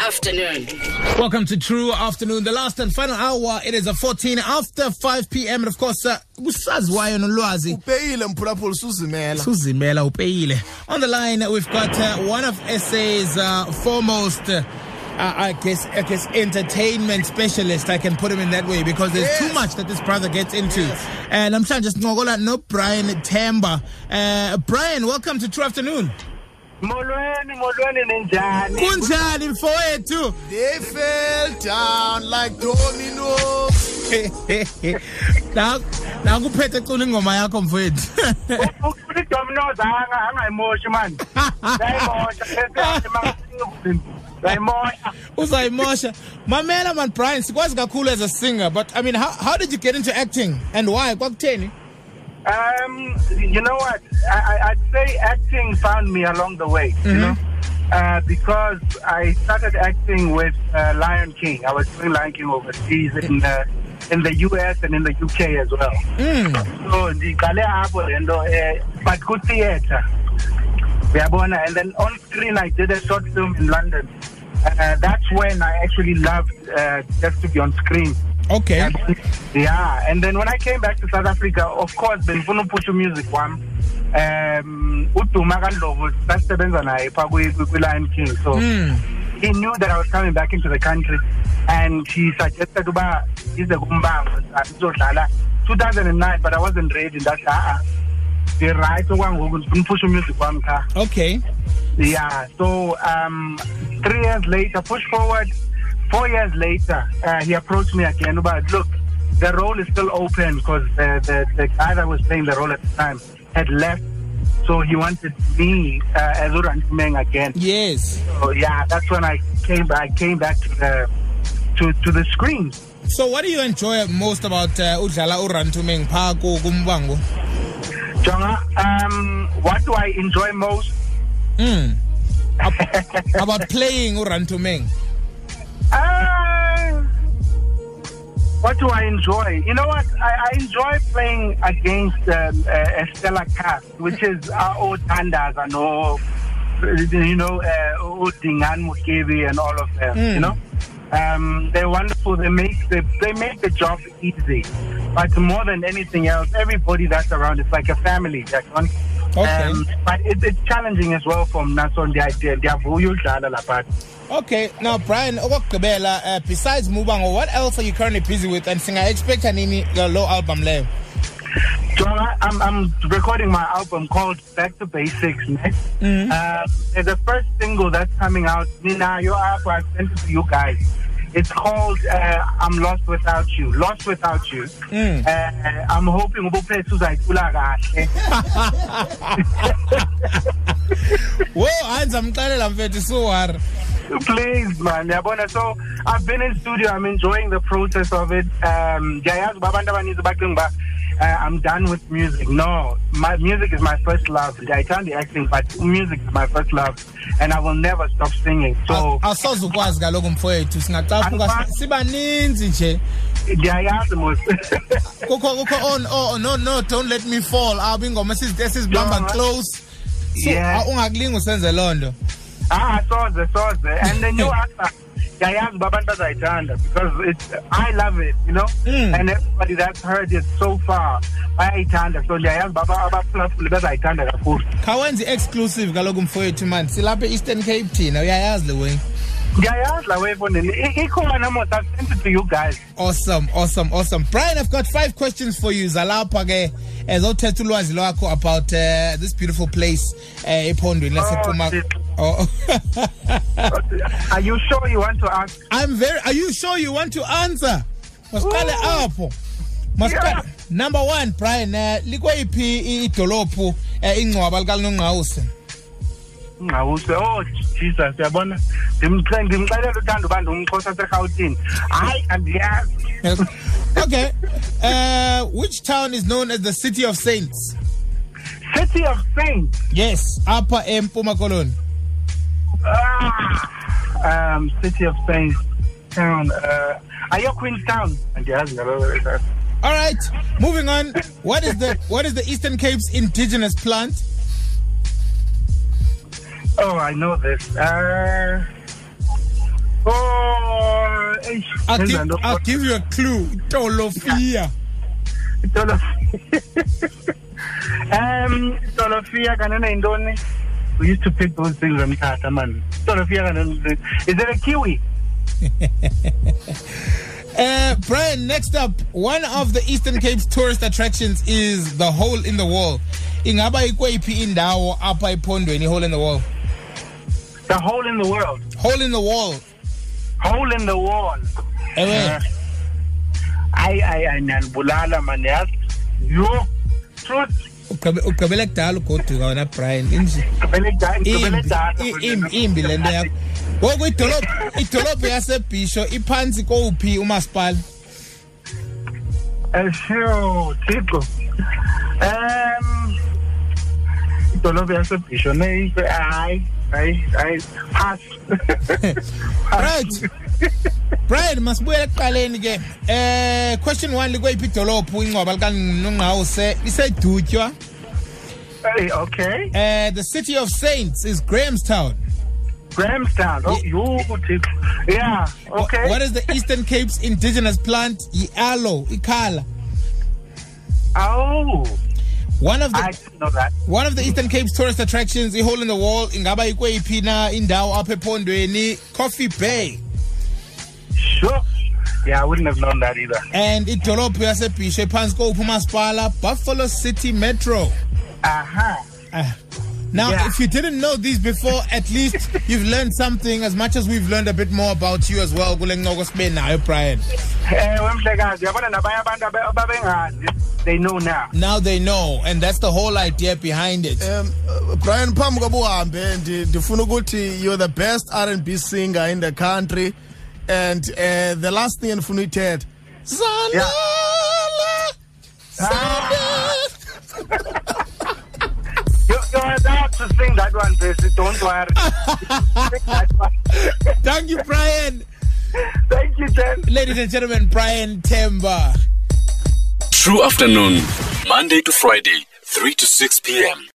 afternoon. Welcome to tru Afternoon, the last and final hour. It is a 14 after 5 p.m. And of course, uh, usaziwayo nolwazi upeyile mphulaphula usuzimela suzimela upeyile. On the line, we've got uh, one of SA's uh, foremost, uh, I guess, I guess, entertainment specialist. I can put him in that way because there's too much that this brother gets into. And I'm trying just ngogola no Brian Temba. Uh, Brian, welcome to tru Afternoon. Molweni molweni ninjani? Kunjani mfowethu? they fell down like dominoes. Na na kuphethe cula ingoma yakho mfowethu. ufuna idominoes anga angayimoshi mani ndayimosha ndayimosha uzayimosha. Mamela man brian sikwazi kakhulu as a singer but i mean how, how did you get into acting and why? Kwakutheni um you know what I, I, i'd say acting found me along the way you know uh, because I started acting with uh, Lion King. I was doing Lion King overseas in the in the US and in the UK as well. So ndiqale apho lento eh but ku theater. Uyabona and then on screen I did a short film in London. Uh, that's when I actually loved uh, just to be on screen. Okay And, yeah, and then when I came back to South Africa, of course, benifuna upusha music wami. Um, uDuma kaNdlovu sasebenza naye pha kwi kwi- kwi Lion King. So he knew that I was coming back into the country and he suggested uba ize kuMuvhango sizodlala 2009 but I wasn't ready ndathi the right okwangoku ndifuna upusha music wami cha. okay Yeah. So um, three years later, push forward. Four years later, uh, he approached me again about look, the role is still open because the, the the guy that was playing the role at the time had left. So he wanted me uh, as uRanthomeng again. yes So yeah, that's when I came back. I came back to the to to the screen. so what do you enjoy most about uh, udlala uRanthomeng pha ku- kuMuvhango Jonga, um, what do I enjoy most? mm. Ab- about playing uRanthomeng Uh, what do I enjoy? You know what? I, I enjoy playing against um, uh, a stellar cast, which is uh, Otandas and all, you know, uh, Odingan Mukebi and all of them. You know, um, they're wonderful. They make the they make the job easy. But more than anything else, everybody that's around is like a family. Jackson. Okay. but it, it's challenging as well from Nason. The idea, the okay now brian okokugqibela uh, besides Muvhango what else are you currently busy with and singa-expecta nini uh, lo album leyo I- I'm, I'm recording my album called Back to Basics next. Uh, there's a first single that's coming out. Nina, your app, I sent it to you guys. It's called uh, I'm Lost Without You. Lost Without You. Uh, I'm hoping ubuphethe uzayicula kahle. wo hayi ndizamxelela mfethu suwari Please, man. Yabona. So I've been in studio. I'm enjoying the process of it. Um, ndiyayazi uba abantu abaninzi bacinga uba uh, I'm done with music. No, my music is my first love. Ndiyayithanda acting, but music is my first love, and I will never stop singing. So asoze ukwazi kaloku mfowethu singacaphuka Angikwazi. sibaninzi nje ndiyayazi mos. kukho kukho oh, oh no no don't let me fall aba ingoma esizi- esizibamba Yeah. close so Yeah. ah, ungakulinga usenze loo nto ah, soze soze. And the new answer. Ndiyayazi uba abantu bazayithanda because it's I love it, you know, Mm. and everybody that's heard it so far bayayithanda. So ndiyayazi uba aba- abaphulaphuli bazayithanda kakhulu. khawenze i-exclusive kaloku mfowethu mani silapha e-eastern cape thina uyayazi le wena Ndiyayazi la wayefondini. I- Ikhona mos. I've sent it to you guys. awesome awesome awesome brian i've got five questions for you zalapha ke ezothetha ulwazi lwakho about uh, this beautiful place uh, ephondweni lasephuma shit. oh. Are you sure you want to ask? i'm very are you sure you want to answer masiqale apho masiqale number one brian uh, likweyiphi i- idolophu uh, ingcwaba likanongqawuse Ngawuse. Oh Jesus, yabona. Ndimxelela uthanda uba ndumxhosa. Hayi andiyazi. Okay uh, which town is known as the city of saints City of Saints. yes apha empuma koloni Ah, um, City of Saints town. Uh, are you Queenstown? Andiyazi ngalo. All right, moving on. What is the what is the Eastern Cape's indigenous plant? Oh, I know this. Uh, Eish, I'll give, I'll give you a clue. Tolofia. Dolofia. Um, Dolofia kanene yintoni? We used to pick those things emthatha man. Dolofia kanene is it a kiwi? Uh, Brian, next up, one of the Eastern Cape's tourist attractions is the hole in the wall. Ingaba ikwephi indawo apha ephondweni hole in the wall. The hole in the world. Hole in the wall. Hole in the wall. Ewe. Ay ay ay nanibulala man yazi. Yo. Truth. Ugqibe- ugqibele kudala ugoduka wena Brian. Inje. Gqibele dala, gqibele Imbi, dala. i- imbi, imbi le nto yakho. Ngoku idolophu idolophu yasebhisho iphantsi kowuphi umasipala? Eh sure, Thixo. Um idolobha yasebhisho hayi hayi hayi pass. Right. Brian, masibuyele ekuqaleni ke. Eh question 1 likweyiphi idolophu ingcwaba likanongqawuse isedutywa. Hey, okay. Uh, the city of saints is Grahamstown. Grahamstown. Oh, you Yeah, okay. What is the Eastern Cape's indigenous plant? Aloe, ikhala. Oh, One of the I didn't know that. one of the Eastern Cape's tourist attractions, i hole in the wall, ingaba ikweyiphi na indawo apha ephondweni, Coffee Bay. Sure. Yeah, I wouldn't have known that either. And idolophu yasebhisho ephansi kowuphi umasipala, Buffalo City Metro. Uh-huh. Ah. Now, Yeah. if you didn't know these before, at least you've learned something as much as we've learned a bit more about you as well. kule ncoko sibe nayo, Brian. Eh, wemhlekazi, yabona nabanye abantu abe- ababengazi, they know now. Now they know, and that's the whole idea behind it. Um, uh, Brian phambi koba uhambe ndi- ndifuna ukuthi you're the best R&B singer in the country and uh, the last thing endifuna uyithetha Zanele, Zanele. You, you're allowed to sing that one, Jesse. Don't worry. Sing that one. Thank you, Brian. Thank you, Jen. Ladies and gentlemen, Brian Temba. True Afternoon, Monday to Friday, 3 to 6 p.m.